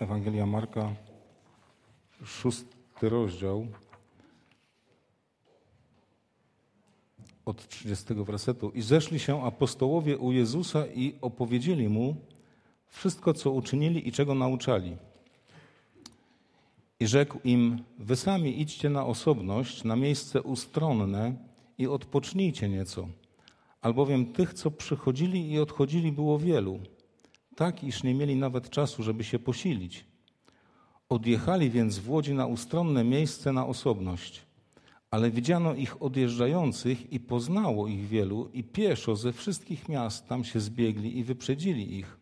Ewangelia Marka, szósty rozdział, od 30 wersetu. I zeszli się apostołowie u Jezusa i opowiedzieli mu wszystko, co uczynili i czego nauczali. I rzekł im: Wy sami idźcie na osobność, na miejsce ustronne i odpocznijcie nieco, albowiem tych, co przychodzili i odchodzili, było wielu tak iż nie mieli nawet czasu, żeby się posilić. Odjechali więc w łodzi na ustronne miejsce na osobność, ale widziano ich odjeżdżających i poznało ich wielu i pieszo ze wszystkich miast tam się zbiegli i wyprzedzili ich.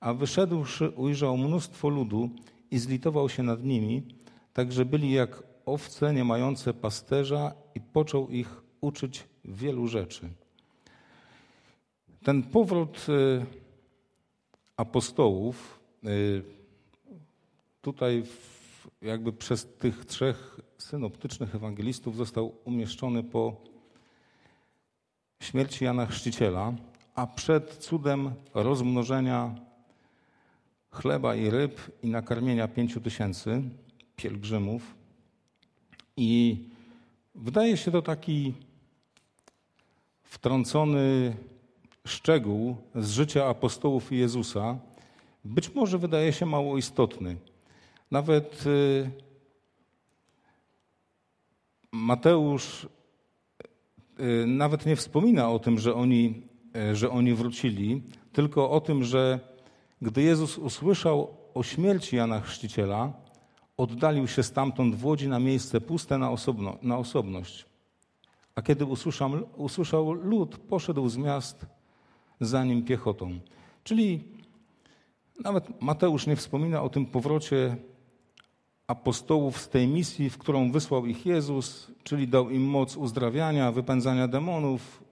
A wyszedłszy ujrzał mnóstwo ludu i zlitował się nad nimi, tak że byli jak owce nie mające pasterza i począł ich uczyć wielu rzeczy. Ten powrót y, apostołów y, tutaj jakby przez tych trzech synoptycznych ewangelistów został umieszczony po śmierci Jana Chrzciciela, a przed cudem rozmnożenia chleba i ryb i nakarmienia pięciu tysięcy pielgrzymów. I wydaje się to taki wtrącony szczegół z życia apostołów i Jezusa być może wydaje się mało istotny. Nawet y, Mateusz y, nawet nie wspomina o tym, że oni, y, że oni wrócili, tylko o tym, że gdy Jezus usłyszał o śmierci Jana Chrzciciela, oddalił się stamtąd w łodzi na miejsce puste na, osobno, na osobność. A kiedy usłyszał, usłyszał lud, poszedł z miast za nim piechotą. Czyli nawet Mateusz nie wspomina o tym powrocie apostołów z tej misji, w którą wysłał ich Jezus, czyli dał im moc uzdrawiania, wypędzania demonów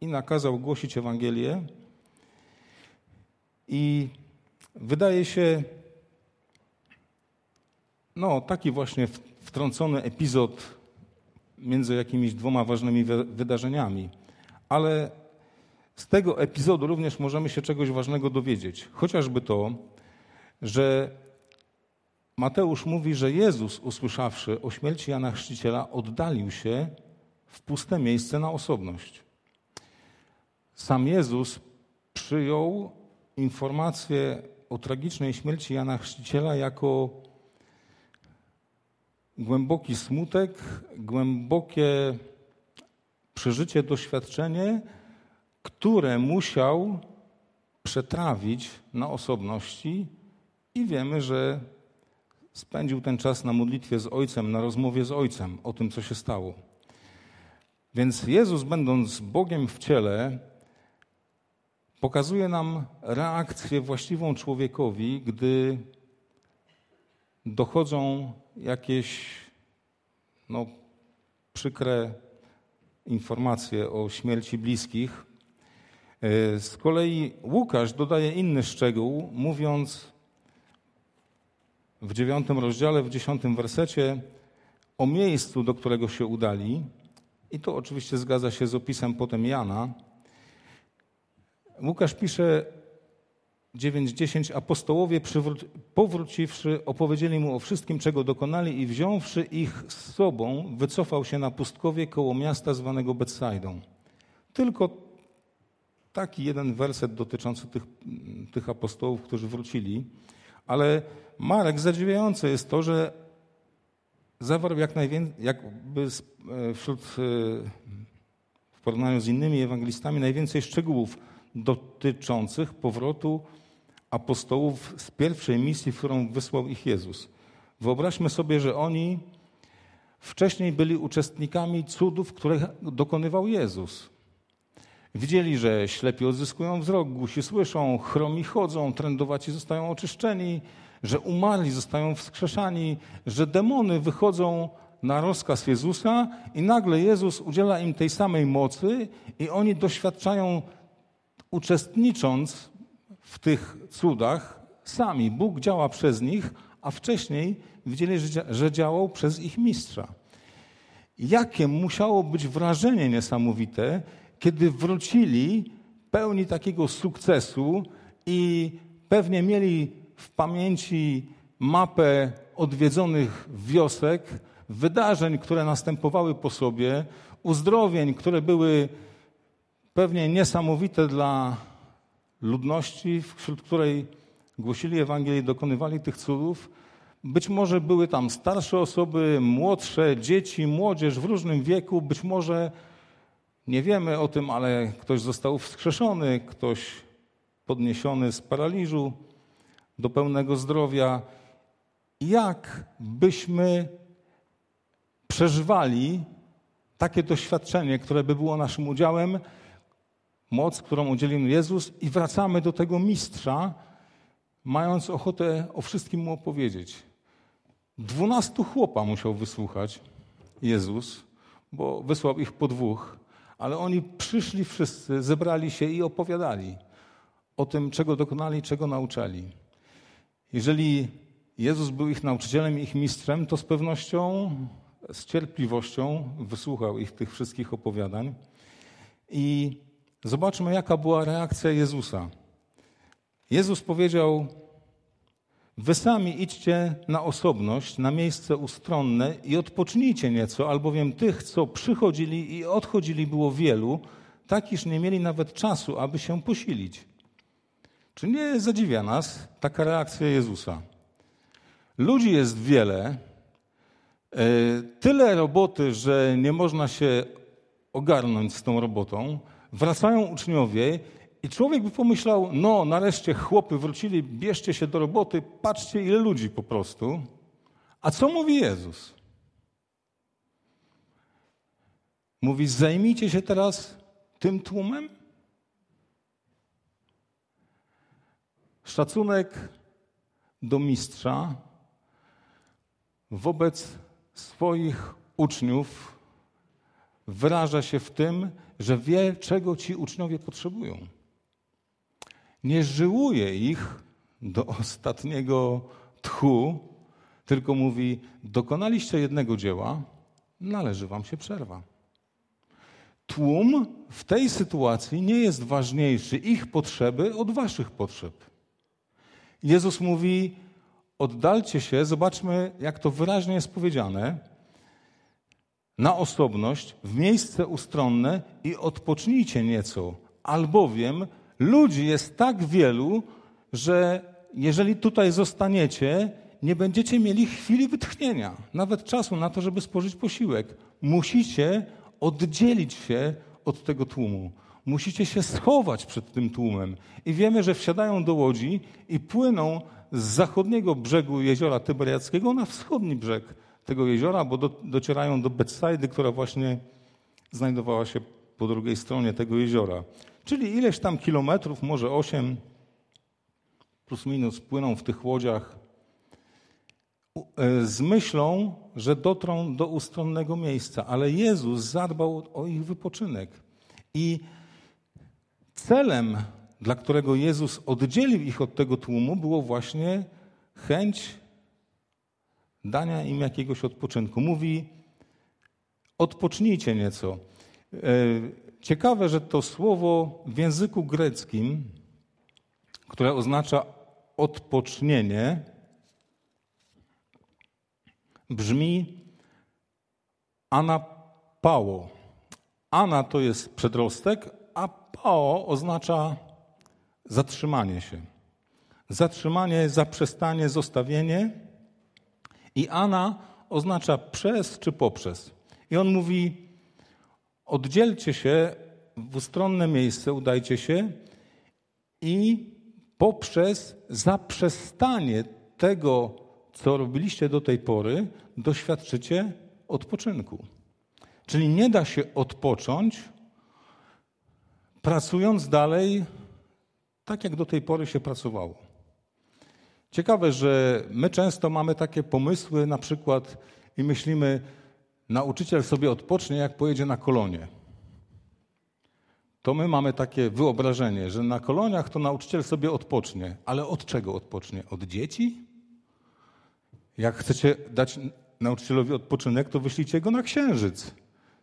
i nakazał głosić Ewangelię. I wydaje się, no, taki właśnie wtrącony epizod między jakimiś dwoma ważnymi wydarzeniami. Ale z tego epizodu również możemy się czegoś ważnego dowiedzieć. Chociażby to, że Mateusz mówi, że Jezus, usłyszawszy o śmierci Jana Chrzciciela, oddalił się w puste miejsce na osobność. Sam Jezus przyjął informację o tragicznej śmierci Jana Chrzciciela jako głęboki smutek, głębokie przeżycie, doświadczenie, które musiał przetrawić na osobności i wiemy, że spędził ten czas na modlitwie z Ojcem, na rozmowie z Ojcem o tym, co się stało. Więc Jezus, będąc Bogiem w ciele, pokazuje nam reakcję właściwą człowiekowi, gdy dochodzą jakieś no, przykre informacje o śmierci bliskich. E, z kolei Łukasz dodaje inny szczegół, mówiąc w dziewiątym rozdziale, w dziesiątym wersecie o miejscu, do którego się udali. I to oczywiście zgadza się z opisem potem Jana. Łukasz pisze 9:10 Apostołowie powróciwszy opowiedzieli mu o wszystkim, czego dokonali i wziąwszy ich z sobą, wycofał się na pustkowie koło miasta zwanego Betsaidą. Tylko taki jeden werset dotyczący tych, tych apostołów, którzy wrócili. Ale Marek, zadziwiające jest to, że zawarł jak najwięcej, jakby e, wśród, e, w porównaniu z innymi ewangelistami, najwięcej szczegółów dotyczących powrotu apostołów z pierwszej misji, w którą wysłał ich Jezus. Wyobraźmy sobie, że oni wcześniej byli uczestnikami cudów, które dokonywał Jezus. Widzieli, że ślepi odzyskują wzrok, głusi słyszą, chromi chodzą, trędowaci zostają oczyszczeni, że umarli zostają wskrzeszani, że demony wychodzą na rozkaz Jezusa i nagle Jezus udziela im tej samej mocy i oni doświadczają, uczestnicząc w tych cudach, sami. Bóg działa przez nich, a wcześniej widzieli, że działał przez ich mistrza. Jakie musiało być wrażenie niesamowite, kiedy wrócili pełni takiego sukcesu i pewnie mieli w pamięci mapę odwiedzonych wiosek, wydarzeń, które następowały po sobie, uzdrowień, które były pewnie niesamowite dla ludności, wśród której głosili Ewangelię, dokonywali tych cudów. Być może były tam starsze osoby, młodsze, dzieci, młodzież w różnym wieku, być może nie wiemy o tym, ale ktoś został wskrzeszony, ktoś podniesiony z paraliżu do pełnego zdrowia. Jak byśmy przeżywali takie doświadczenie, które by było naszym udziałem, moc, którą udzielił Jezus, i wracamy do tego mistrza, mając ochotę o wszystkim mu opowiedzieć. Dwunastu chłopa musiał wysłuchać Jezus, bo wysłał ich po dwóch, ale oni przyszli wszyscy, zebrali się i opowiadali o tym, czego dokonali, czego nauczali. Jeżeli Jezus był ich nauczycielem, ich mistrzem, to z pewnością, z cierpliwością wysłuchał ich tych wszystkich opowiadań. I zobaczmy, jaka była reakcja Jezusa. Jezus powiedział: Wy sami idźcie na osobność, na miejsce ustronne i odpocznijcie nieco, albowiem tych, co przychodzili i odchodzili, było wielu, tak iż nie mieli nawet czasu, aby się posilić. Czy nie zadziwia nas taka reakcja Jezusa? Ludzi jest wiele, e, tyle roboty, że nie można się ogarnąć z tą robotą. Wracają uczniowie i człowiek by pomyślał, no nareszcie chłopy wrócili, bierzcie się do roboty, patrzcie ile ludzi po prostu. A co mówi Jezus? Mówi, zajmijcie się teraz tym tłumem. Szacunek do mistrza wobec swoich uczniów wyraża się w tym, że wie, czego ci uczniowie potrzebują. Nie żyłuje ich do ostatniego tchu, tylko mówi: Dokonaliście jednego dzieła, należy wam się przerwa. Tłum w tej sytuacji nie jest ważniejszy ich potrzeby od waszych potrzeb. Jezus mówi: oddalcie się, zobaczmy, jak to wyraźnie jest powiedziane, na osobność, w miejsce ustronne i odpocznijcie nieco, albowiem ludzi jest tak wielu, że jeżeli tutaj zostaniecie, nie będziecie mieli chwili wytchnienia, nawet czasu na to, żeby spożyć posiłek. Musicie oddzielić się od tego tłumu. Musicie się schować przed tym tłumem. I wiemy, że wsiadają do łodzi i płyną z zachodniego brzegu jeziora Tyberiackiego na wschodni brzeg tego jeziora, bo do, docierają do Betsaidy, która właśnie znajdowała się po drugiej stronie tego jeziora. Czyli ileś tam kilometrów, może osiem, plus minus, płyną w tych łodziach e, z myślą, że dotrą do ustronnego miejsca. Ale Jezus zadbał o ich wypoczynek. I celem, dla którego Jezus oddzielił ich od tego tłumu, było właśnie chęć dania im jakiegoś odpoczynku. Mówi: odpocznijcie nieco. Ciekawe, że to słowo w języku greckim, które oznacza odpocznienie, brzmi anapao. Ana to jest przedrostek, a pao oznacza zatrzymanie się. Zatrzymanie, zaprzestanie, zostawienie. I ana oznacza przez czy poprzez. I on mówi: oddzielcie się w ustronne miejsce, udajcie się i poprzez zaprzestanie tego, co robiliście do tej pory, doświadczycie odpoczynku. Czyli nie da się odpocząć, pracując dalej tak, jak do tej pory się pracowało. Ciekawe, że my często mamy takie pomysły, na przykład, i myślimy, nauczyciel sobie odpocznie, jak pojedzie na kolonie. To my mamy takie wyobrażenie, że na koloniach to nauczyciel sobie odpocznie. Ale od czego odpocznie? Od dzieci? Jak chcecie dać nauczycielowi odpoczynek, to wyślijcie go na księżyc.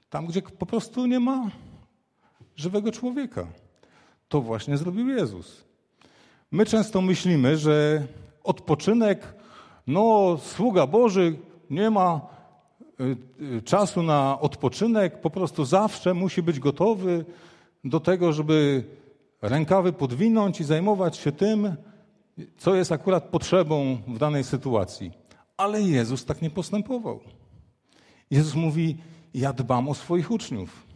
Tam, gdzie po prostu nie ma żywego człowieka. To właśnie zrobił Jezus. My często myślimy, że odpoczynek, no sługa Boży nie ma czasu na odpoczynek, po prostu zawsze musi być gotowy do tego, żeby rękawy podwinąć i zajmować się tym, co jest akurat potrzebą w danej sytuacji. Ale Jezus tak nie postępował. Jezus mówi: Ja dbam o swoich uczniów.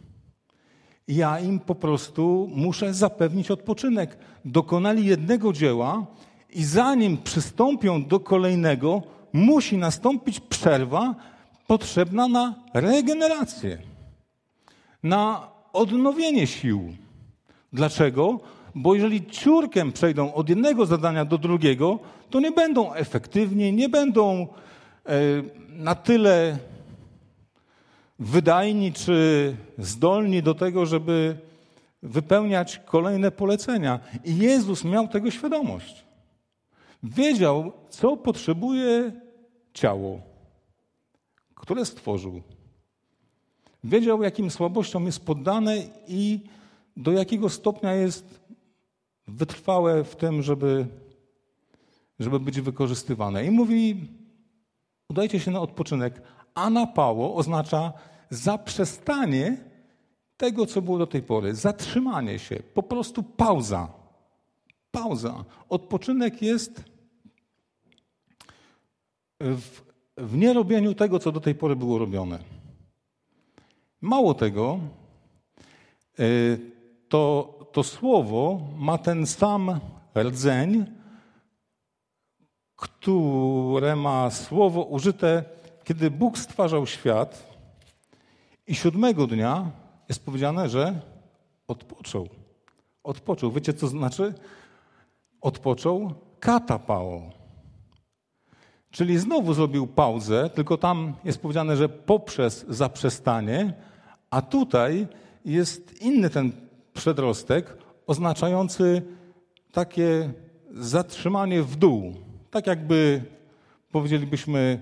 Ja im po prostu muszę zapewnić odpoczynek. Dokonali jednego dzieła i zanim przystąpią do kolejnego, musi nastąpić przerwa potrzebna na regenerację, na odnowienie sił. Dlaczego? Bo jeżeli ciurkiem przejdą od jednego zadania do drugiego, to nie będą efektywni, nie będą e, na tyle wydajni czy zdolni do tego, żeby wypełniać kolejne polecenia. I Jezus miał tego świadomość. Wiedział, co potrzebuje ciało, które stworzył. Wiedział, jakim słabościom jest poddane i do jakiego stopnia jest wytrwałe w tym, żeby, żeby być wykorzystywane. I mówi, udajcie się na odpoczynek. Anapało oznacza zaprzestanie tego, co było do tej pory. Zatrzymanie się, po prostu pauza. Pauza. Odpoczynek jest w, w nierobieniu tego, co do tej pory było robione. Mało tego, y, to, to słowo ma ten sam rdzeń, które ma słowo użyte, kiedy Bóg stwarzał świat i siódmego dnia jest powiedziane, że odpoczął. Odpoczął. Wiecie, co znaczy? Odpoczął katapao. Czyli znowu zrobił pauzę, tylko tam jest powiedziane, że poprzez zaprzestanie, a tutaj jest inny ten przedrostek oznaczający takie zatrzymanie w dół. Tak jakby powiedzielibyśmy,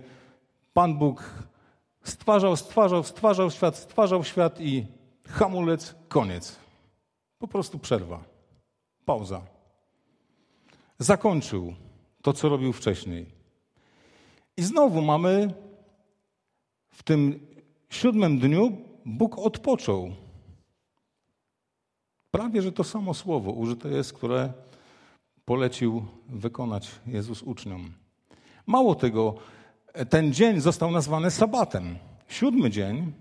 Pan Bóg stwarzał, stwarzał, stwarzał świat, stwarzał świat i hamulec, koniec. Po prostu przerwa, pauza. Zakończył to, co robił wcześniej. I znowu mamy w tym siódmym dniu Bóg odpoczął. Prawie, że to samo słowo użyte jest, które polecił wykonać Jezus uczniom. Mało tego, ten dzień został nazwany sabatem. Siódmy dzień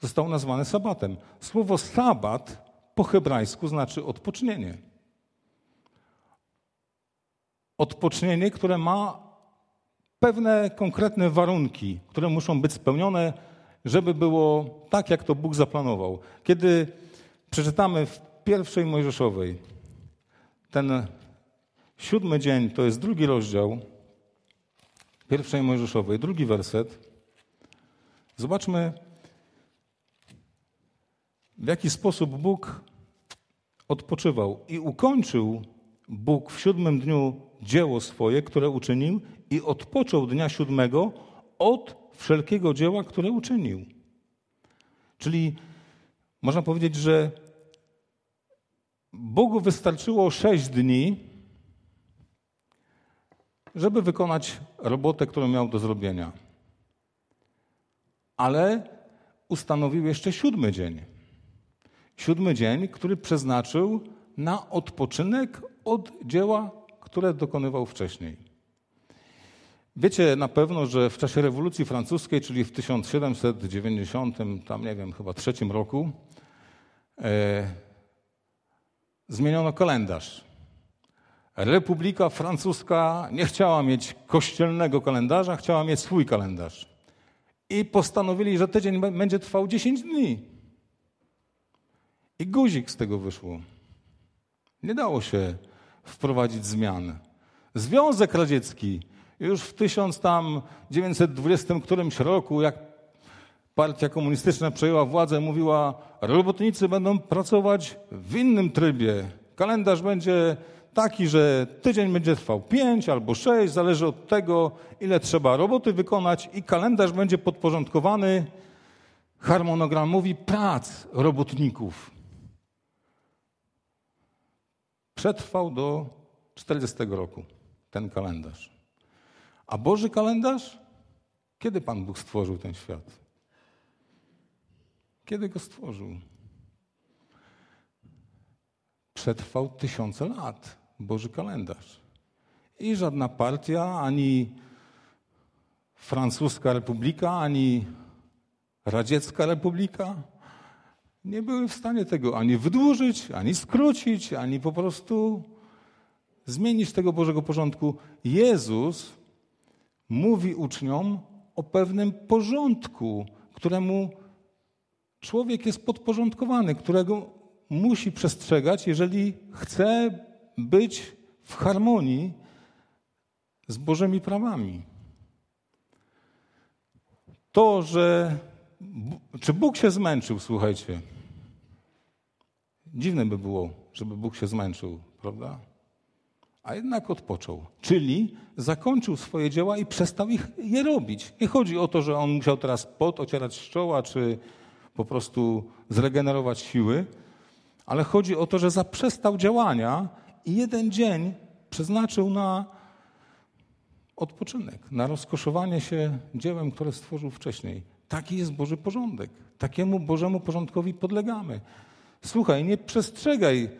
został nazwany sabatem. Słowo sabat po hebrajsku znaczy odpocznienie. Odpocznienie, które ma pewne konkretne warunki, które muszą być spełnione, żeby było tak, jak to Bóg zaplanował. Kiedy przeczytamy w pierwszej Mojżeszowej, ten siódmy dzień, to jest drugi rozdział pierwszej Mojżeszowej, drugi werset. Zobaczmy, w jaki sposób Bóg odpoczywał i ukończył Bóg w siódmym dniu dzieło swoje, które uczynił i odpoczął dnia siódmego od wszelkiego dzieła, które uczynił. Czyli można powiedzieć, że Bogu wystarczyło sześć dni, żeby wykonać robotę, którą miał do zrobienia. Ale ustanowił jeszcze siódmy dzień. Siódmy dzień, który przeznaczył na odpoczynek od dzieła, które dokonywał wcześniej. Wiecie na pewno, że w czasie rewolucji francuskiej, czyli w 1790, tam nie wiem, chyba trzecim roku, e, zmieniono kalendarz. Republika Francuska nie chciała mieć kościelnego kalendarza, chciała mieć swój kalendarz. I postanowili, że tydzień będzie trwał 10 dni. I guzik z tego wyszło. Nie dało się wprowadzić zmian. Związek Radziecki już w 1920 którymś roku, jak partia komunistyczna przejęła władzę, mówiła, robotnicy będą pracować w innym trybie. Kalendarz będzie taki, że tydzień będzie trwał pięć albo sześć, zależy od tego, ile trzeba roboty wykonać i kalendarz będzie podporządkowany harmonogramowi prac robotników. Przetrwał do 40 roku. ten kalendarz. A Boży kalendarz? Kiedy Pan Bóg stworzył ten świat? Kiedy go stworzył? Przetrwał tysiące lat Boży kalendarz. I żadna partia, ani francuska republika, ani radziecka republika nie były w stanie tego ani wydłużyć, ani skrócić, ani po prostu zmienić tego Bożego porządku. Jezus mówi uczniom o pewnym porządku, któremu człowiek jest podporządkowany, którego musi przestrzegać, jeżeli chce być w harmonii z Bożymi prawami. To, że. Czy Bóg się zmęczył, słuchajcie? Dziwne by było, żeby Bóg się zmęczył, prawda? A jednak odpoczął. Czyli zakończył swoje dzieła i przestał ich, je robić. Nie chodzi o to, że on musiał teraz pot ocierać z czoła, czy po prostu zregenerować siły, ale chodzi o to, że zaprzestał działania i jeden dzień przeznaczył na odpoczynek, na rozkoszowanie się dziełem, które stworzył wcześniej. Taki jest Boży porządek. Takiemu Bożemu porządkowi podlegamy. Słuchaj, nie przestrzegaj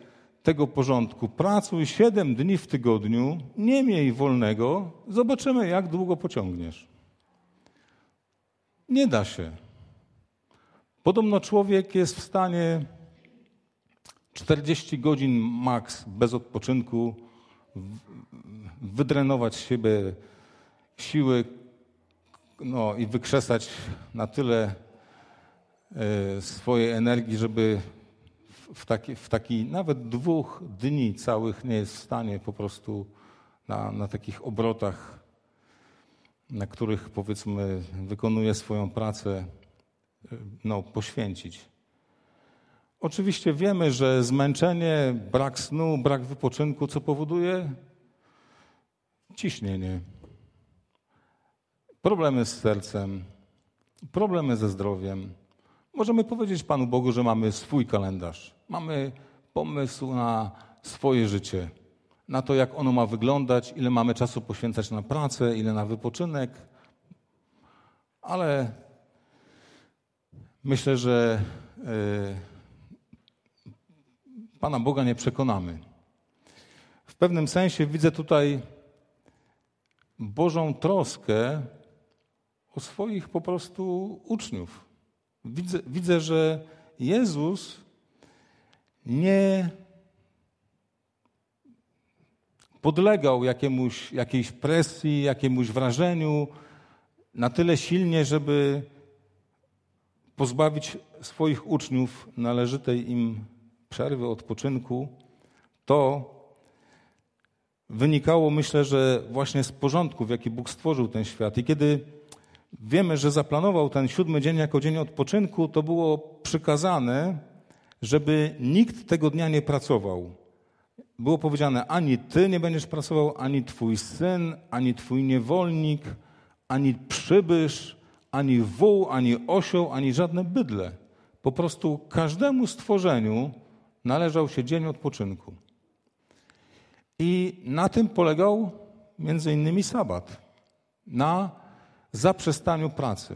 tego porządku. Pracuj siedem dni w tygodniu, nie miej wolnego, zobaczymy, jak długo pociągniesz. Nie da się. Podobno człowiek jest w stanie 40 godzin maks bez odpoczynku wydrenować siebie siły no, i wykrzesać na tyle e, swojej energii, żeby w taki, w taki nawet dwóch dni całych nie jest w stanie po prostu na, na takich obrotach, na których powiedzmy wykonuje swoją pracę, e, no, poświęcić. Oczywiście wiemy, że zmęczenie, brak snu, brak wypoczynku, co powoduje? Ciśnienie, problemy z sercem, problemy ze zdrowiem. Możemy powiedzieć Panu Bogu, że mamy swój kalendarz, mamy pomysł na swoje życie, na to, jak ono ma wyglądać, ile mamy czasu poświęcać na pracę, ile na wypoczynek, ale myślę, że. Yy, Pana Boga nie przekonamy. W pewnym sensie widzę tutaj Bożą troskę o swoich po prostu uczniów. Widzę, widzę że Jezus nie podlegał jakiemuś, jakiejś presji, jakiemuś wrażeniu na tyle silnie, żeby pozbawić swoich uczniów należytej im przerwy, odpoczynku, to wynikało, myślę, że właśnie z porządku, w jaki Bóg stworzył ten świat. I kiedy wiemy, że zaplanował ten siódmy dzień jako dzień odpoczynku, to było przykazane, żeby nikt tego dnia nie pracował. Było powiedziane, ani ty nie będziesz pracował, ani twój syn, ani twój niewolnik, ani przybysz, ani wół, ani osioł, ani żadne bydle. Po prostu każdemu stworzeniu należał się dzień odpoczynku. I na tym polegał między innymi sabat. Na zaprzestaniu pracy,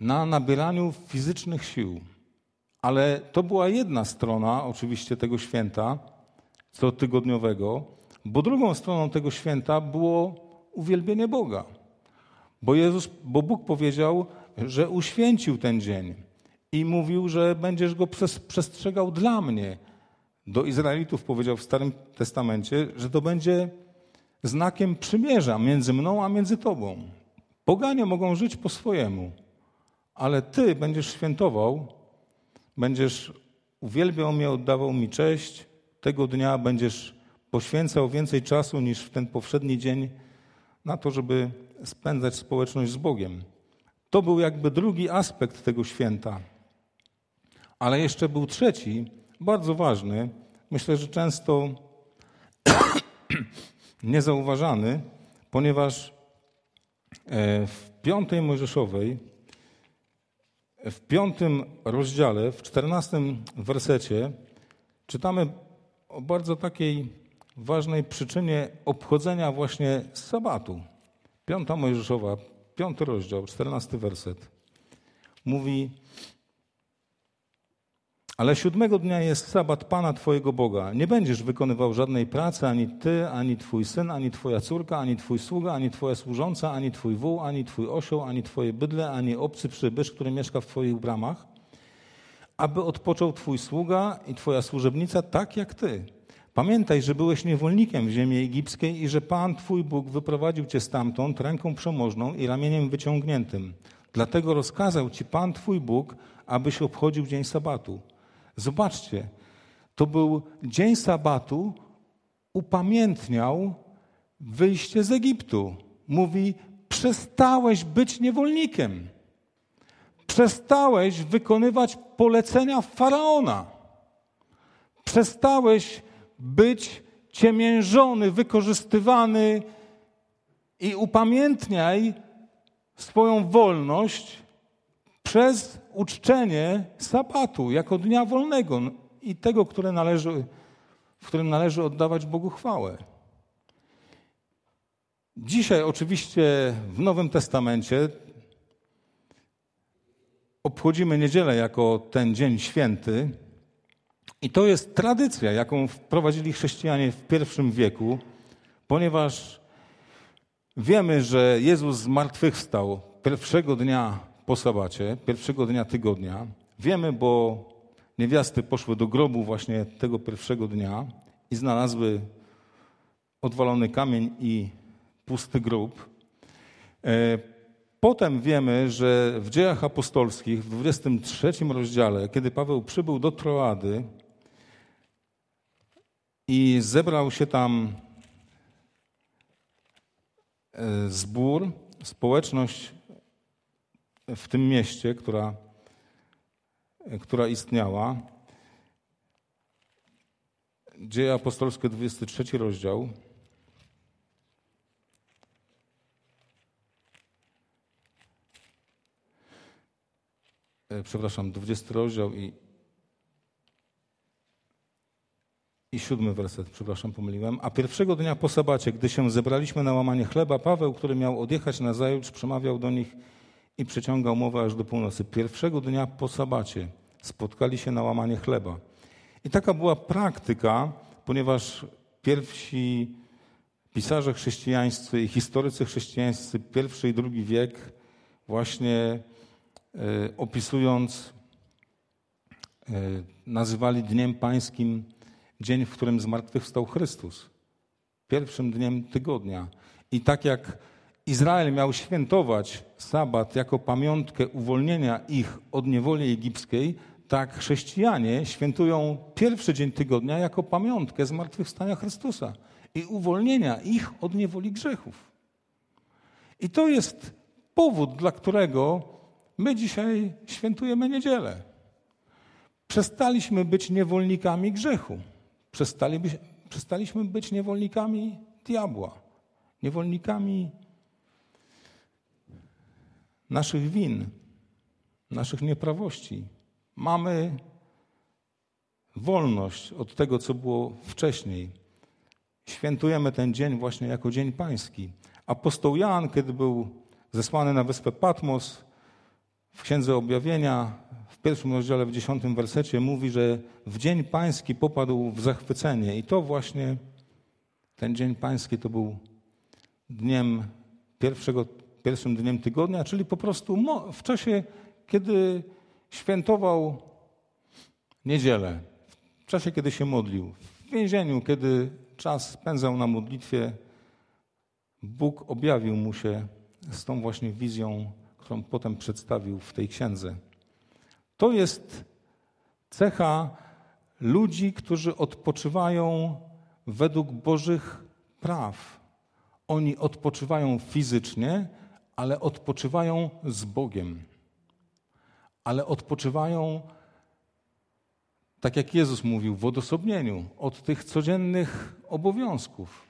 na nabieraniu fizycznych sił. Ale to była jedna strona oczywiście tego święta, cotygodniowego, bo drugą stroną tego święta było uwielbienie Boga. Bo, Jezus, bo Bóg powiedział, że uświęcił ten dzień i mówił, że będziesz go przestrzegał dla mnie. Do Izraelitów powiedział w Starym Testamencie, że to będzie znakiem przymierza między mną a między tobą. Poganie mogą żyć po swojemu, ale ty będziesz świętował, będziesz uwielbiał mnie, oddawał mi cześć. Tego dnia będziesz poświęcał więcej czasu niż w ten powszedni dzień na to, żeby spędzać społeczność z Bogiem. To był jakby drugi aspekt tego święta. Ale jeszcze był trzeci, bardzo ważny, myślę, że często niezauważany, ponieważ w piątej Mojżeszowej, w piątym rozdziale, w czternastym wersecie czytamy o bardzo takiej ważnej przyczynie obchodzenia właśnie sabatu. Piąta Mojżeszowa, piąty rozdział, czternasty werset. Mówi, ale siódmego dnia jest sabat Pana Twojego Boga. Nie będziesz wykonywał żadnej pracy, ani Ty, ani Twój syn, ani Twoja córka, ani Twój sługa, ani Twoja służąca, ani Twój wół, ani Twój osioł, ani Twoje bydle, ani obcy przybysz, który mieszka w Twoich bramach, aby odpoczął Twój sługa i Twoja służebnica tak jak Ty. Pamiętaj, że byłeś niewolnikiem w ziemi egipskiej i że Pan Twój Bóg wyprowadził Cię stamtąd ręką przemożną i ramieniem wyciągniętym. Dlatego rozkazał Ci Pan Twój Bóg, abyś obchodził dzień sabatu. Zobaczcie, to był dzień sabatu, upamiętniał wyjście z Egiptu. Mówi, przestałeś być niewolnikiem. Przestałeś wykonywać polecenia faraona. Przestałeś być ciemiężony, wykorzystywany i upamiętniaj swoją wolność przez uczczenie sabatu jako dnia wolnego i tego, które należy, w którym należy oddawać Bogu chwałę. Dzisiaj oczywiście w Nowym Testamencie obchodzimy niedzielę jako ten dzień święty i to jest tradycja, jaką wprowadzili chrześcijanie w pierwszym wieku, ponieważ wiemy, że Jezus zmartwychwstał pierwszego dnia po sabacie, pierwszego dnia tygodnia. Wiemy, bo niewiasty poszły do grobu właśnie tego pierwszego dnia i znalazły odwalony kamień i pusty grób. E, potem wiemy, że w dziejach apostolskich, w 23 rozdziale, kiedy Paweł przybył do Troady i zebrał się tam e, zbór, społeczność w tym mieście, która, która istniała. Dzieje apostolskie, 23 rozdział. E, przepraszam, 20 rozdział i, i siódmy werset, przepraszam, pomyliłem. A pierwszego dnia po sabacie, gdy się zebraliśmy na łamanie chleba, Paweł, który miał odjechać na zajutrz, przemawiał do nich – i przeciągał mowę aż do północy. Pierwszego dnia po sabacie spotkali się na łamanie chleba. I taka była praktyka, ponieważ pierwsi pisarze chrześcijańscy i historycy chrześcijańscy, pierwszy i drugi wiek, właśnie e, opisując, e, nazywali Dniem Pańskim dzień, w którym zmartwychwstał Chrystus. Pierwszym dniem tygodnia. I tak jak Izrael miał świętować sabat jako pamiątkę uwolnienia ich od niewoli egipskiej, tak chrześcijanie świętują pierwszy dzień tygodnia jako pamiątkę zmartwychwstania Chrystusa i uwolnienia ich od niewoli grzechów. I to jest powód, dla którego my dzisiaj świętujemy niedzielę. Przestaliśmy być niewolnikami grzechu. przestaliśmy być niewolnikami diabła, niewolnikami naszych win, naszych nieprawości. Mamy wolność od tego, co było wcześniej. Świętujemy ten dzień właśnie jako Dzień Pański. Apostoł Jan, kiedy był zesłany na wyspę Patmos, w Księdze Objawienia, w pierwszym rozdziale, w dziesiątym wersecie, mówi, że w Dzień Pański popadł w zachwycenie. I to właśnie ten Dzień Pański to był dniem pierwszego pierwszym dniem tygodnia, czyli po prostu w czasie, kiedy świętował niedzielę, w czasie, kiedy się modlił, w więzieniu, kiedy czas spędzał na modlitwie, Bóg objawił mu się z tą właśnie wizją, którą potem przedstawił w tej księdze. To jest cecha ludzi, którzy odpoczywają według Bożych praw. Oni odpoczywają fizycznie, ale odpoczywają z Bogiem. Ale odpoczywają, tak jak Jezus mówił, w odosobnieniu od tych codziennych obowiązków.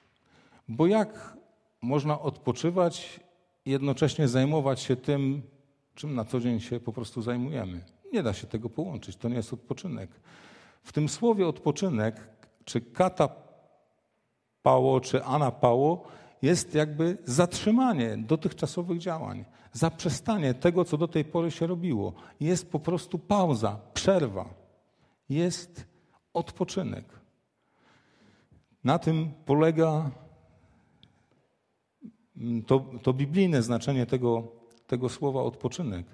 Bo jak można odpoczywać i jednocześnie zajmować się tym, czym na co dzień się po prostu zajmujemy? Nie da się tego połączyć, to nie jest odpoczynek. W tym słowie odpoczynek, czy kata pało czy anapało jest jakby zatrzymanie dotychczasowych działań, zaprzestanie tego, co do tej pory się robiło. Jest po prostu pauza, przerwa. Jest odpoczynek. Na tym polega to, to biblijne znaczenie tego, tego słowa odpoczynek.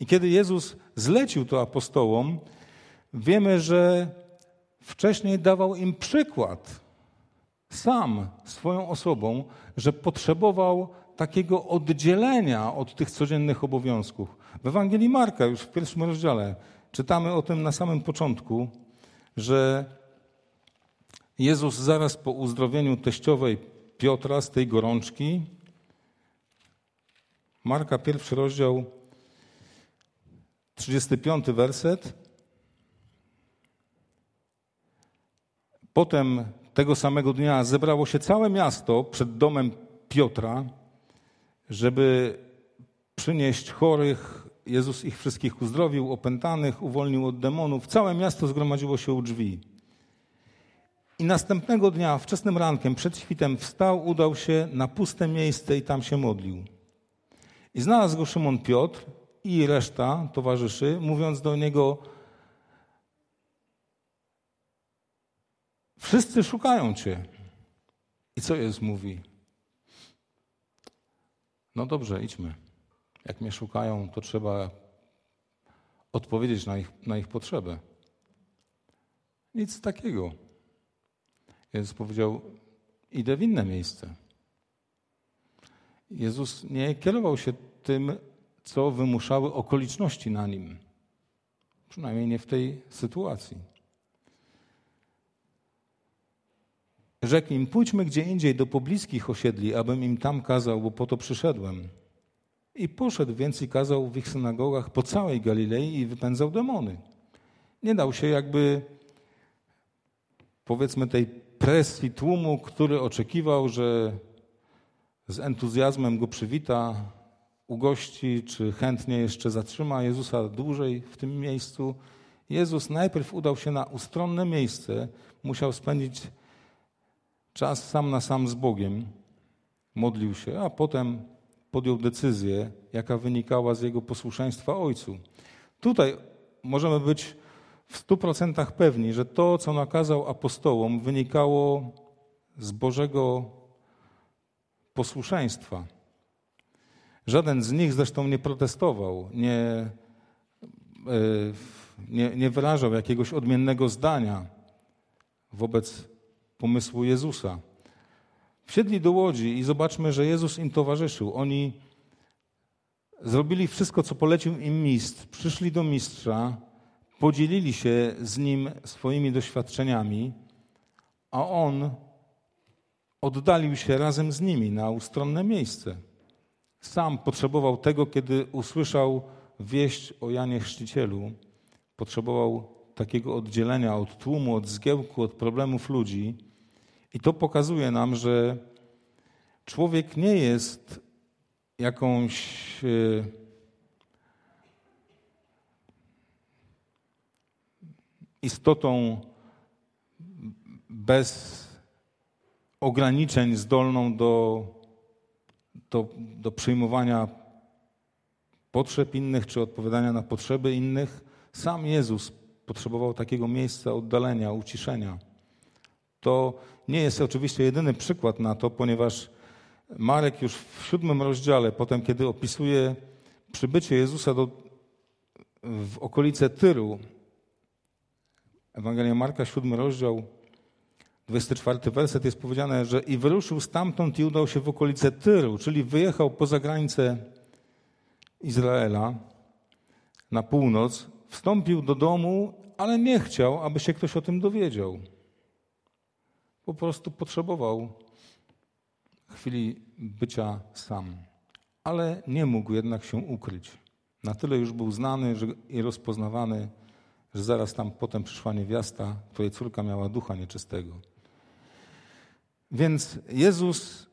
I kiedy Jezus zlecił to apostołom, wiemy, że wcześniej dawał im przykład sam swoją osobą, że potrzebował takiego oddzielenia od tych codziennych obowiązków. W Ewangelii Marka, już w pierwszym rozdziale, czytamy o tym na samym początku, że Jezus zaraz po uzdrowieniu teściowej Piotra z tej gorączki, Marka, pierwszy rozdział, 35 werset. Potem tego samego dnia zebrało się całe miasto przed domem Piotra, żeby przynieść chorych. Jezus ich wszystkich uzdrowił, opętanych, uwolnił od demonów. Całe miasto zgromadziło się u drzwi. I następnego dnia, wczesnym rankiem, przed świtem, wstał, udał się na puste miejsce i tam się modlił. I znalazł go Szymon Piotr i reszta towarzyszy, mówiąc do niego: Wszyscy szukają Cię. I co Jezus mówi? No dobrze, idźmy. Jak mnie szukają, to trzeba odpowiedzieć na ich, na ich potrzebę. Nic takiego. Jezus powiedział: Idę w inne miejsce. Jezus nie kierował się tym, co wymuszały okoliczności na nim. Przynajmniej nie w tej sytuacji. Rzekł im, pójdźmy gdzie indziej do pobliskich osiedli, abym im tam kazał, bo po to przyszedłem. I poszedł więc i kazał w ich synagogach po całej Galilei i wypędzał demony. Nie dał się jakby, powiedzmy, tej presji tłumu, który oczekiwał, że z entuzjazmem go przywita, ugości, czy chętnie jeszcze zatrzyma Jezusa dłużej w tym miejscu. Jezus najpierw udał się na ustronne miejsce, musiał spędzić czas sam na sam z Bogiem, modlił się, a potem podjął decyzję, jaka wynikała z jego posłuszeństwa Ojcu. Tutaj możemy być w stu procentach pewni, że to, co nakazał apostołom, wynikało z Bożego posłuszeństwa. Żaden z nich zresztą nie protestował, nie, e, nie, nie wyrażał jakiegoś odmiennego zdania wobec pomysłu Jezusa. Wsiedli do łodzi i zobaczmy, że Jezus im towarzyszył. Oni zrobili wszystko, co polecił im mistrz. Przyszli do mistrza, podzielili się z nim swoimi doświadczeniami, a on oddalił się razem z nimi na ustronne miejsce. Sam potrzebował tego, kiedy usłyszał wieść o Janie Chrzcicielu. Potrzebował takiego oddzielenia od tłumu, od zgiełku, od problemów ludzi i to pokazuje nam, że człowiek nie jest jakąś e, istotą bez ograniczeń, zdolną do, do, do przyjmowania potrzeb innych czy odpowiadania na potrzeby innych. Sam Jezus potrzebował takiego miejsca oddalenia, uciszenia. To nie jest oczywiście jedyny przykład na to, ponieważ Marek już w siódmym rozdziale, potem kiedy opisuje przybycie Jezusa do, w okolice Tyru, Ewangelia Marka, siódmy rozdział, 24 werset jest powiedziane, że i wyruszył stamtąd i udał się w okolice Tyru, czyli wyjechał poza granicę Izraela na północ, wstąpił do domu, ale nie chciał, aby się ktoś o tym dowiedział. Po prostu potrzebował chwili bycia sam. Ale nie mógł jednak się ukryć. Na tyle już był znany i rozpoznawany, że zaraz tam potem przyszła niewiasta, której córka miała ducha nieczystego. Więc Jezus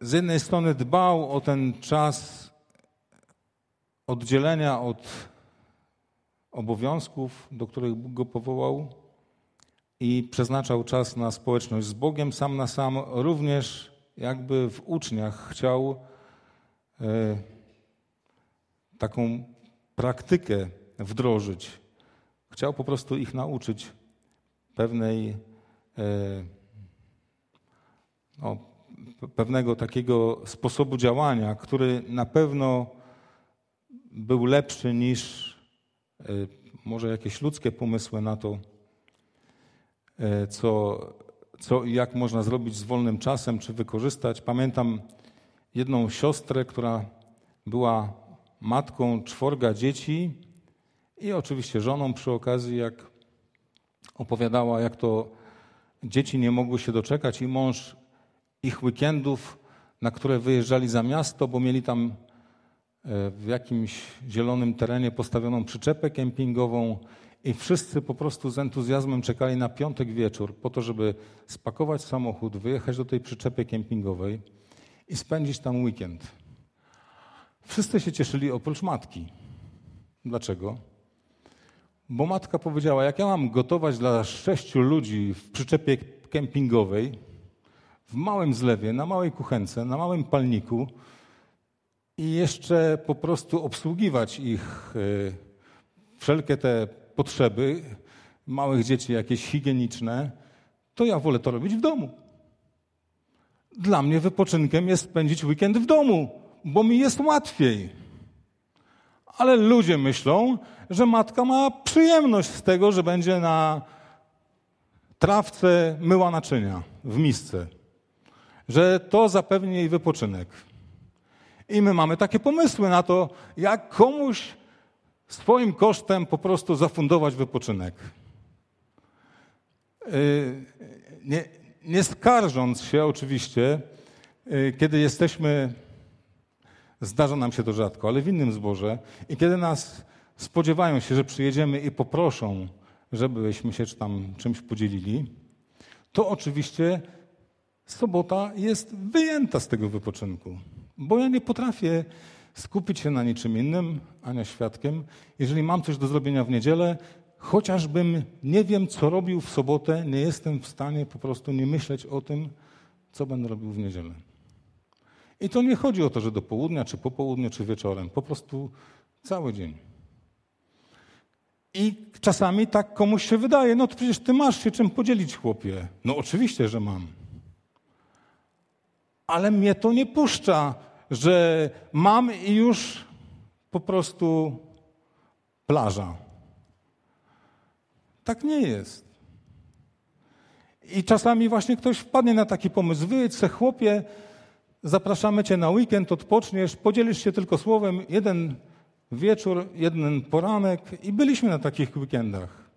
z jednej strony dbał o ten czas oddzielenia od obowiązków, do których Bóg go powołał, i przeznaczał czas na społeczność z Bogiem sam na sam, również jakby w uczniach chciał e, taką praktykę wdrożyć. Chciał po prostu ich nauczyć pewnej, e, no, pewnego takiego sposobu działania, który na pewno był lepszy niż e, może jakieś ludzkie pomysły na to, co, co i jak można zrobić z wolnym czasem, czy wykorzystać. Pamiętam jedną siostrę, która była matką czworga dzieci i oczywiście żoną przy okazji, jak opowiadała, jak to dzieci nie mogły się doczekać i mąż ich weekendów, na które wyjeżdżali za miasto, bo mieli tam e, w jakimś zielonym terenie postawioną przyczepę kempingową i wszyscy po prostu z entuzjazmem czekali na piątek wieczór po to, żeby spakować samochód, wyjechać do tej przyczepy kempingowej i spędzić tam weekend. Wszyscy się cieszyli oprócz matki. Dlaczego? Bo matka powiedziała, jak ja mam gotować dla sześciu ludzi w przyczepie kempingowej, w małym zlewie, na małej kuchence, na małym palniku i jeszcze po prostu obsługiwać ich e, wszelkie te potrzeby małych dzieci, jakieś higieniczne, to ja wolę to robić w domu. Dla mnie wypoczynkiem jest spędzić weekend w domu, bo mi jest łatwiej. Ale ludzie myślą, że matka ma przyjemność z tego, że będzie na trawce myła naczynia w misce że to zapewni jej wypoczynek. I my mamy takie pomysły na to, jak komuś swoim kosztem po prostu zafundować wypoczynek. Y, nie, nie skarżąc się oczywiście, y, kiedy jesteśmy, zdarza nam się to rzadko, ale w innym zborze, i kiedy nas spodziewają się, że przyjedziemy i poproszą, żebyśmy się tam czymś podzielili, to oczywiście sobota jest wyjęta z tego wypoczynku, bo ja nie potrafię skupić się na niczym innym, Ania świadkiem. Jeżeli mam coś do zrobienia w niedzielę, chociażbym nie wiem, co robił w sobotę, nie jestem w stanie po prostu nie myśleć o tym, co będę robił w niedzielę. I to nie chodzi o to, że do południa, czy po południu, czy wieczorem, po prostu cały dzień. I czasami tak komuś się wydaje, no to przecież ty masz się czym podzielić, chłopie. No oczywiście, że mam ale mnie to nie puszcza, że mam i już po prostu plaża. Tak nie jest. I czasami właśnie ktoś wpadnie na taki pomysł. Wyjedź se chłopie, zapraszamy cię na weekend, odpoczniesz, podzielisz się tylko słowem, jeden wieczór, jeden poranek i byliśmy na takich weekendach.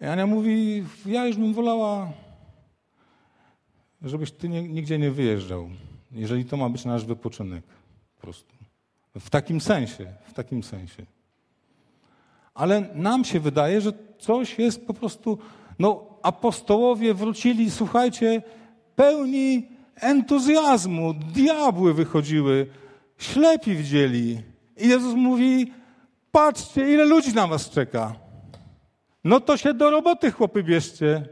I Ania mówi, ja już bym wolała żebyś ty nigdzie nie wyjeżdżał, jeżeli to ma być nasz wypoczynek. Po prostu. W takim sensie, w takim sensie. Ale nam się wydaje, że coś jest po prostu. No, apostołowie wrócili, słuchajcie, pełni entuzjazmu. Diabły wychodziły, ślepi widzieli. I Jezus mówi: Patrzcie, ile ludzi na was czeka. No to się do roboty, chłopy, bierzcie.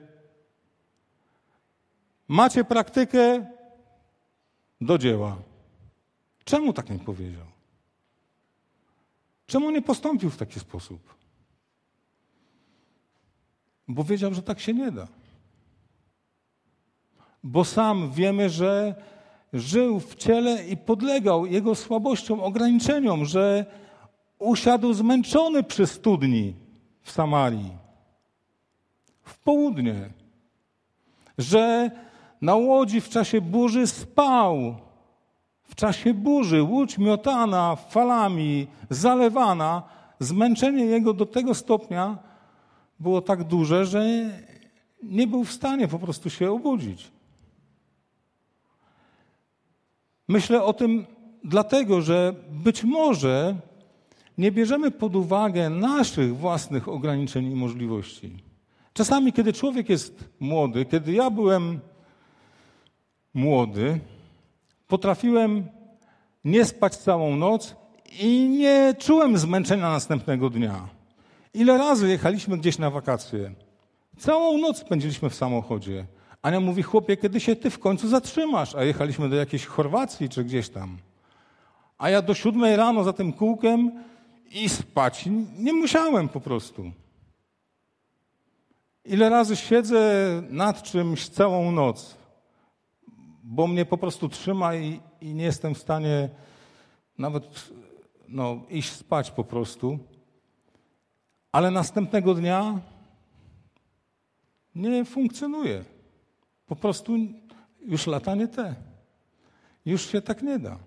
Macie praktykę do dzieła. Czemu tak nie powiedział? Czemu nie postąpił w taki sposób? Bo wiedział, że tak się nie da. Bo sam wiemy, że żył w ciele i podlegał jego słabościom, ograniczeniom, że usiadł zmęczony przy studni w Samarii, w południe, że na łodzi w czasie burzy spał. W czasie burzy łódź miotana falami, zalewana, zmęczenie jego do tego stopnia było tak duże, że nie był w stanie po prostu się obudzić. Myślę o tym dlatego, że być może nie bierzemy pod uwagę naszych własnych ograniczeń i możliwości. Czasami, kiedy człowiek jest młody, kiedy ja byłem młody, potrafiłem nie spać całą noc i nie czułem zmęczenia następnego dnia. Ile razy jechaliśmy gdzieś na wakacje? Całą noc spędziliśmy w samochodzie. Ania mówi, chłopie, kiedy się ty w końcu zatrzymasz? A jechaliśmy do jakiejś Chorwacji czy gdzieś tam. A ja do siódmej rano za tym kółkiem i spać nie musiałem po prostu. Ile razy siedzę nad czymś całą noc, bo mnie po prostu trzyma i, i nie jestem w stanie nawet no, iść spać po prostu. Ale następnego dnia nie funkcjonuje. Po prostu już lata nie te. Już się tak nie da.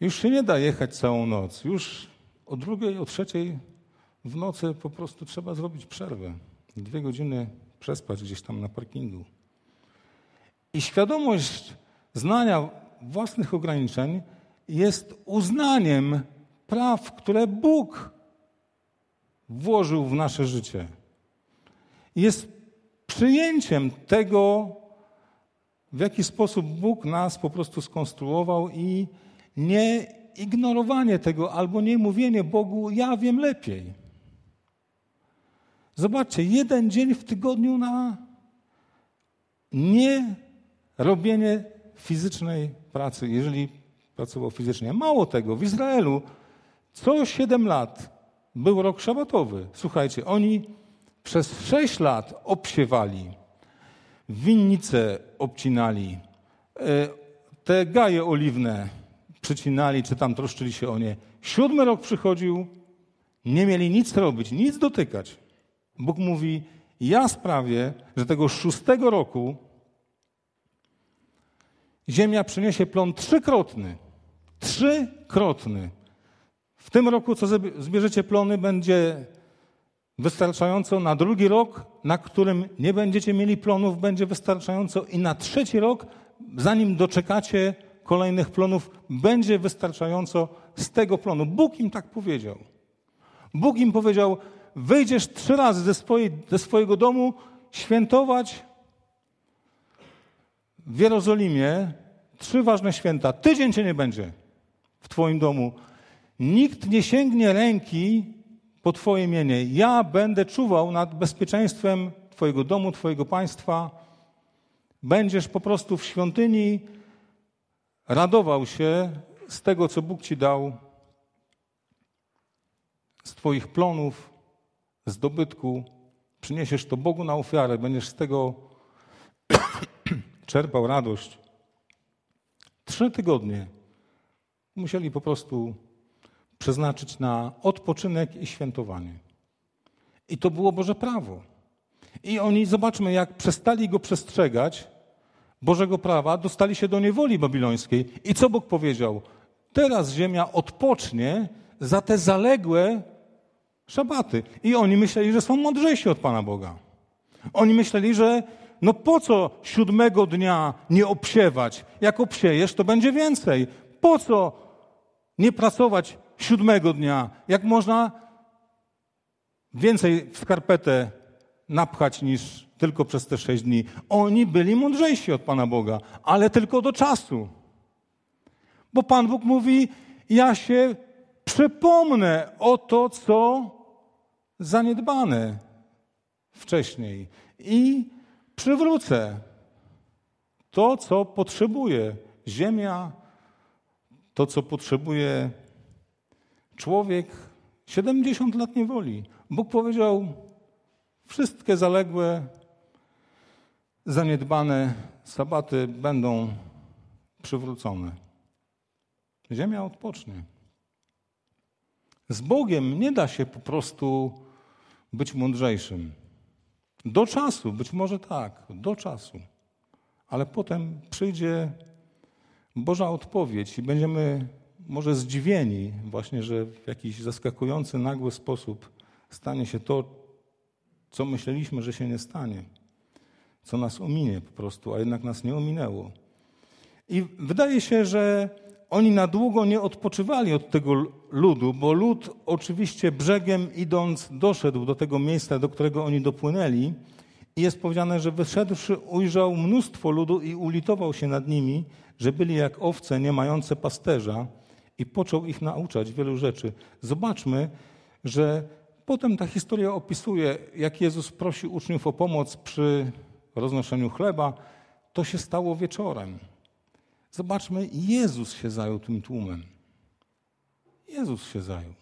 Już się nie da jechać całą noc. Już o drugiej, o trzeciej w nocy po prostu trzeba zrobić przerwę. Dwie godziny przespać gdzieś tam na parkingu. I świadomość znania własnych ograniczeń jest uznaniem praw, które Bóg włożył w nasze życie. Jest przyjęciem tego, w jaki sposób Bóg nas po prostu skonstruował i nie ignorowanie tego albo nie mówienie Bogu, ja wiem lepiej. Zobaczcie, jeden dzień w tygodniu na nie robienie fizycznej pracy, jeżeli pracował fizycznie. Mało tego, w Izraelu co 7 lat był rok szabatowy. Słuchajcie, oni przez sześć lat obsiewali, winnice obcinali, e, te gaje oliwne przycinali, czy tam troszczyli się o nie. Siódmy rok przychodził, nie mieli nic robić, nic dotykać. Bóg mówi, ja sprawię, że tego szóstego roku ziemia przyniesie plon trzykrotny. Trzykrotny. W tym roku, co zbierzecie plony, będzie wystarczająco. Na drugi rok, na którym nie będziecie mieli plonów, będzie wystarczająco. I na trzeci rok, zanim doczekacie kolejnych plonów, będzie wystarczająco z tego plonu. Bóg im tak powiedział. Bóg im powiedział: Wyjdziesz trzy razy ze, swojej, ze swojego domu świętować w Jerozolimie trzy ważne święta. Tydzień cię nie będzie w Twoim domu. Nikt nie sięgnie ręki po Twoje imienie. Ja będę czuwał nad bezpieczeństwem Twojego domu, Twojego państwa. Będziesz po prostu w świątyni radował się z tego, co Bóg Ci dał, z Twoich plonów, z dobytku. Przyniesiesz to Bogu na ofiarę, będziesz z tego czerpał radość. Trzy tygodnie musieli po prostu przeznaczyć na odpoczynek i świętowanie. I to było Boże prawo. I oni, zobaczmy, jak przestali go przestrzegać, Bożego prawa, dostali się do niewoli babilońskiej. I co Bóg powiedział? Teraz ziemia odpocznie za te zaległe szabaty. I oni myśleli, że są mądrzejsi od Pana Boga. Oni myśleli, że no po co siódmego dnia nie obsiewać? Jak obsiejesz, to będzie więcej. Po co nie pracować siódmego dnia? Jak można więcej w skarpetę napchać niż tylko przez te sześć dni? Oni byli mądrzejsi od Pana Boga, ale tylko do czasu. Bo Pan Bóg mówi, ja się przypomnę o to, co zaniedbane wcześniej i przywrócę to, co potrzebuje ziemia, to, co potrzebuje człowiek. 70 lat niewoli. Bóg powiedział, wszystkie zaległe, zaniedbane sabaty będą przywrócone. Ziemia odpocznie. Z Bogiem nie da się po prostu być mądrzejszym. Do czasu, być może tak, do czasu. Ale potem przyjdzie Boża odpowiedź i będziemy może zdziwieni właśnie, że w jakiś zaskakujący, nagły sposób stanie się to, co myśleliśmy, że się nie stanie. Co nas ominie po prostu, a jednak nas nie ominęło. I wydaje się, że oni na długo nie odpoczywali od tego ludu, bo lud oczywiście brzegiem idąc doszedł do tego miejsca, do którego oni dopłynęli. I jest powiedziane, że wyszedłszy ujrzał mnóstwo ludu i ulitował się nad nimi, że byli jak owce nie mające pasterza i począł ich nauczać wielu rzeczy. Zobaczmy, że Potem ta historia opisuje, jak Jezus prosi uczniów o pomoc przy roznoszeniu chleba. To się stało wieczorem. Zobaczmy, Jezus się zajął tym tłumem. Jezus się zajął.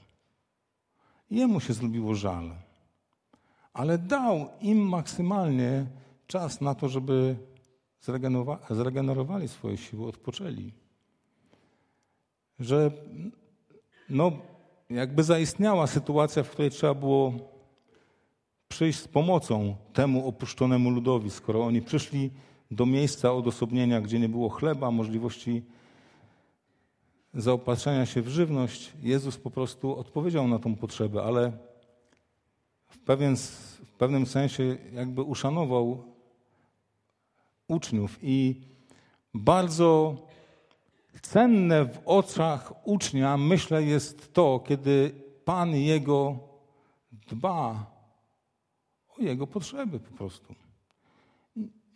Jemu się zrobiło żal. Ale dał im maksymalnie czas na to, żeby zregenerowali swoje siły, odpoczęli. Że no, jakby zaistniała sytuacja, w której trzeba było przyjść z pomocą temu opuszczonemu ludowi, skoro oni przyszli do miejsca odosobnienia, gdzie nie było chleba, możliwości zaopatrzenia się w żywność, Jezus po prostu odpowiedział na tą potrzebę, ale w, pewien, w pewnym sensie jakby uszanował uczniów i bardzo cenne w oczach ucznia, myślę, jest to, kiedy Pan jego dba o jego potrzeby po prostu.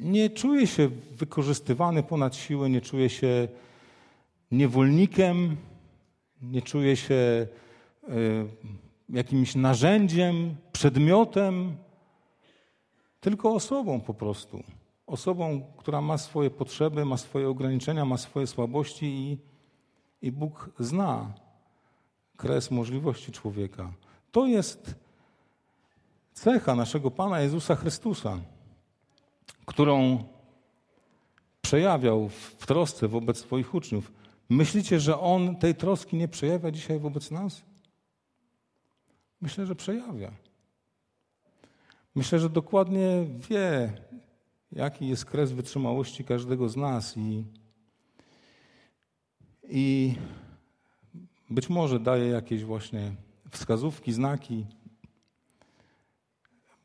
Nie czuje się wykorzystywany ponad siłę, nie czuje się niewolnikiem, nie czuje się e, jakimś narzędziem, przedmiotem, tylko osobą po prostu. Osobą, która ma swoje potrzeby, ma swoje ograniczenia, ma swoje słabości i, i Bóg zna kres możliwości człowieka. To jest cecha naszego Pana Jezusa Chrystusa, którą przejawiał w trosce wobec swoich uczniów. Myślicie, że On tej troski nie przejawia dzisiaj wobec nas? Myślę, że przejawia. Myślę, że dokładnie wie, jaki jest kres wytrzymałości każdego z nas i, i być może daje jakieś właśnie wskazówki, znaki,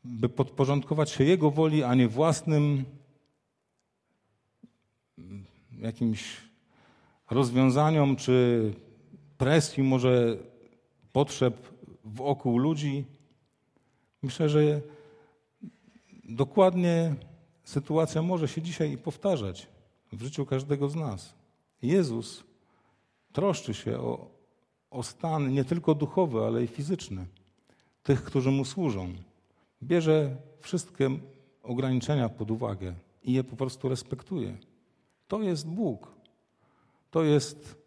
by podporządkować się Jego woli, a nie własnym jakimś rozwiązaniom czy presji, może potrzeb wokół ludzi. Myślę, że dokładnie sytuacja może się dzisiaj powtarzać w życiu każdego z nas. Jezus troszczy się o, o stan nie tylko duchowy, ale i fizyczny tych, którzy mu służą. Bierze wszystkie ograniczenia pod uwagę i je po prostu respektuje. To jest Bóg. To jest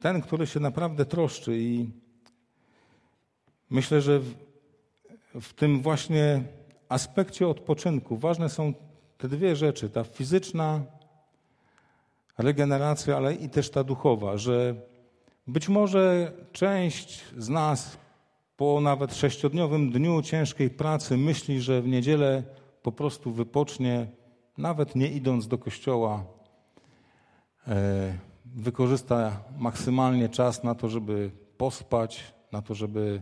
ten, który się naprawdę troszczy i myślę, że w, w tym właśnie aspekcie odpoczynku ważne są te dwie rzeczy, ta fizyczna regeneracja, ale i też ta duchowa, że być może część z nas po nawet sześciodniowym dniu ciężkiej pracy myśli, że w niedzielę po prostu wypocznie, nawet nie idąc do kościoła, e, wykorzysta maksymalnie czas na to, żeby pospać, na to, żeby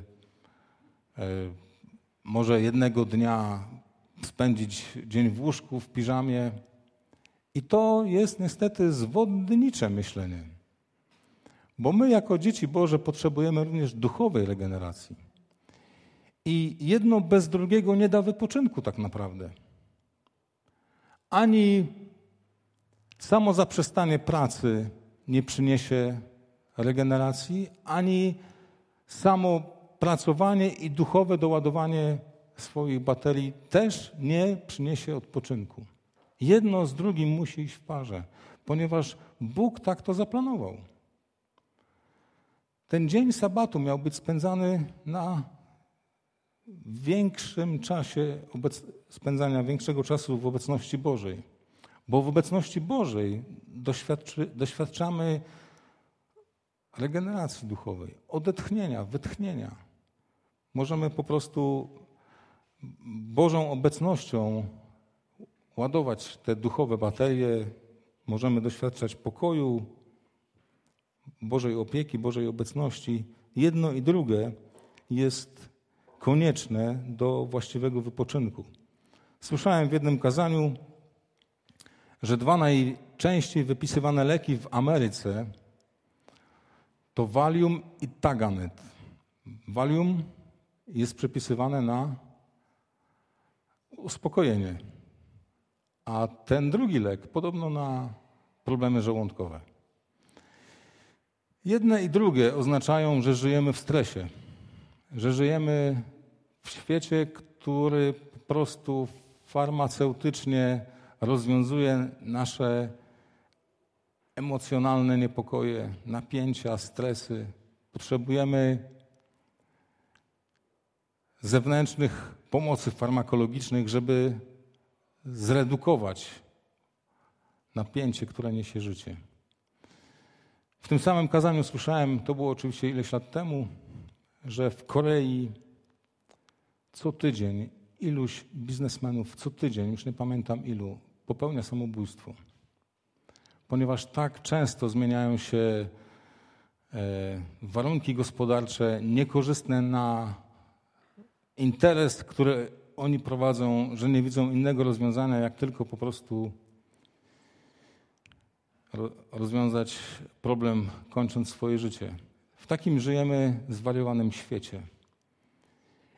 e, może jednego dnia spędzić dzień w łóżku, w piżamie. I to jest niestety zwodnicze myślenie. Bo my, jako dzieci Boże, potrzebujemy również duchowej regeneracji. I jedno bez drugiego nie da wypoczynku, tak naprawdę. Ani samo zaprzestanie pracy nie przyniesie regeneracji, ani samo pracowanie i duchowe doładowanie swoich baterii też nie przyniesie odpoczynku. Jedno z drugim musi iść w parze, ponieważ Bóg tak to zaplanował. Ten dzień sabatu miał być spędzany na większym czasie spędzania większego czasu w obecności Bożej. Bo w obecności Bożej doświadczamy regeneracji duchowej, odetchnienia, wytchnienia. Możemy po prostu Bożą obecnością ładować te duchowe baterie, możemy doświadczać pokoju, Bożej opieki, Bożej obecności. Jedno i drugie jest konieczne do właściwego wypoczynku. Słyszałem w jednym kazaniu, że dwa najczęściej wypisywane leki w Ameryce to Valium i Tagamet. Valium jest przepisywane na uspokojenie, a ten drugi lek podobno na problemy żołądkowe. Jedne i drugie oznaczają, że żyjemy w stresie, że żyjemy w świecie, który po prostu farmaceutycznie rozwiązuje nasze emocjonalne niepokoje, napięcia, stresy. Potrzebujemy zewnętrznych pomocy farmakologicznych, żeby zredukować napięcie, które niesie życie. W tym samym kazaniu słyszałem, to było oczywiście ileś lat temu, że w Korei co tydzień iluś biznesmenów, co tydzień, już nie pamiętam ilu, popełnia samobójstwo. Ponieważ tak często zmieniają się e, warunki gospodarcze niekorzystne na interes, który oni prowadzą, że nie widzą innego rozwiązania, jak tylko po prostu rozwiązać problem, kończąc swoje życie. W takim żyjemy zwariowanym świecie.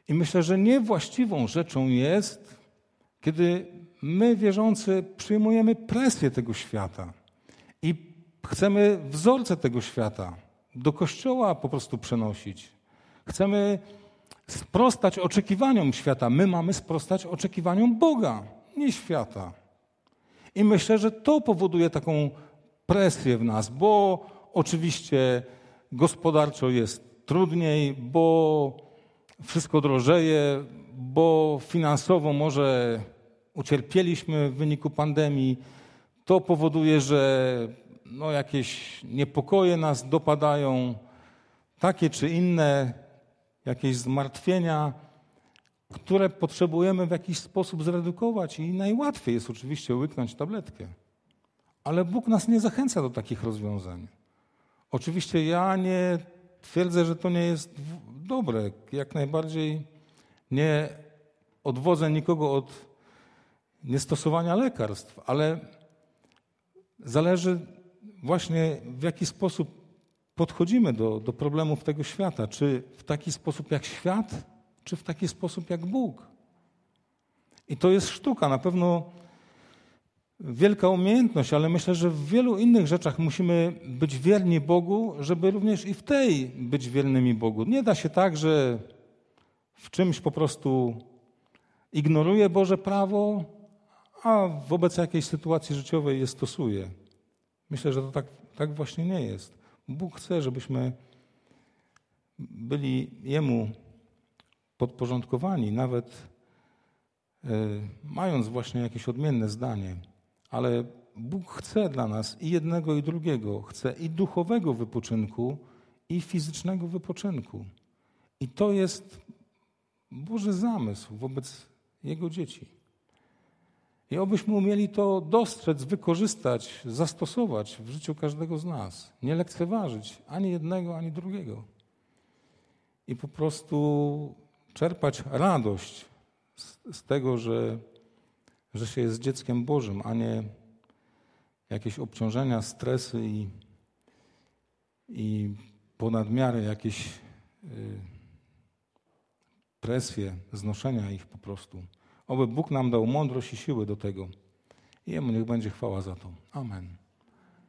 I myślę, że niewłaściwą rzeczą jest, kiedy my, wierzący, przyjmujemy presję tego świata i chcemy wzorce tego świata do kościoła po prostu przenosić. Chcemy sprostać oczekiwaniom świata. My mamy sprostać oczekiwaniom Boga, nie świata. I myślę, że to powoduje taką presję w nas, bo oczywiście gospodarczo jest trudniej, bo wszystko drożeje, bo finansowo może ucierpieliśmy w wyniku pandemii. To powoduje, że no jakieś niepokoje nas dopadają, takie czy inne, jakieś zmartwienia, które potrzebujemy w jakiś sposób zredukować i najłatwiej jest oczywiście łyknąć tabletkę. Ale Bóg nas nie zachęca do takich rozwiązań. Oczywiście ja nie twierdzę, że to nie jest dobre. Jak najbardziej nie odwodzę nikogo od niestosowania lekarstw, ale zależy właśnie w jaki sposób podchodzimy do, do problemów tego świata. Czy w taki sposób jak świat, czy w taki sposób jak Bóg. I to jest sztuka. Na pewno wielka umiejętność, ale myślę, że w wielu innych rzeczach musimy być wierni Bogu, żeby również i w tej być wiernymi Bogu. Nie da się tak, że w czymś po prostu ignoruję Boże prawo, a wobec jakiejś sytuacji życiowej je stosuję. Myślę, że to tak, tak właśnie nie jest. Bóg chce, żebyśmy byli Jemu podporządkowani, nawet e, mając właśnie jakieś odmienne zdanie. Ale Bóg chce dla nas i jednego, i drugiego. Chce i duchowego wypoczynku, i fizycznego wypoczynku. I to jest Boży zamysł wobec Jego dzieci. I obyśmy umieli to dostrzec, wykorzystać, zastosować w życiu każdego z nas. Nie lekceważyć ani jednego, ani drugiego. I po prostu czerpać radość z, z tego, że że się jest dzieckiem Bożym, a nie jakieś obciążenia, stresy i, i ponadmiary jakieś y, presje, znoszenia ich po prostu. Oby Bóg nam dał mądrość i siły do tego. I Jemu niech będzie chwała za to. Amen.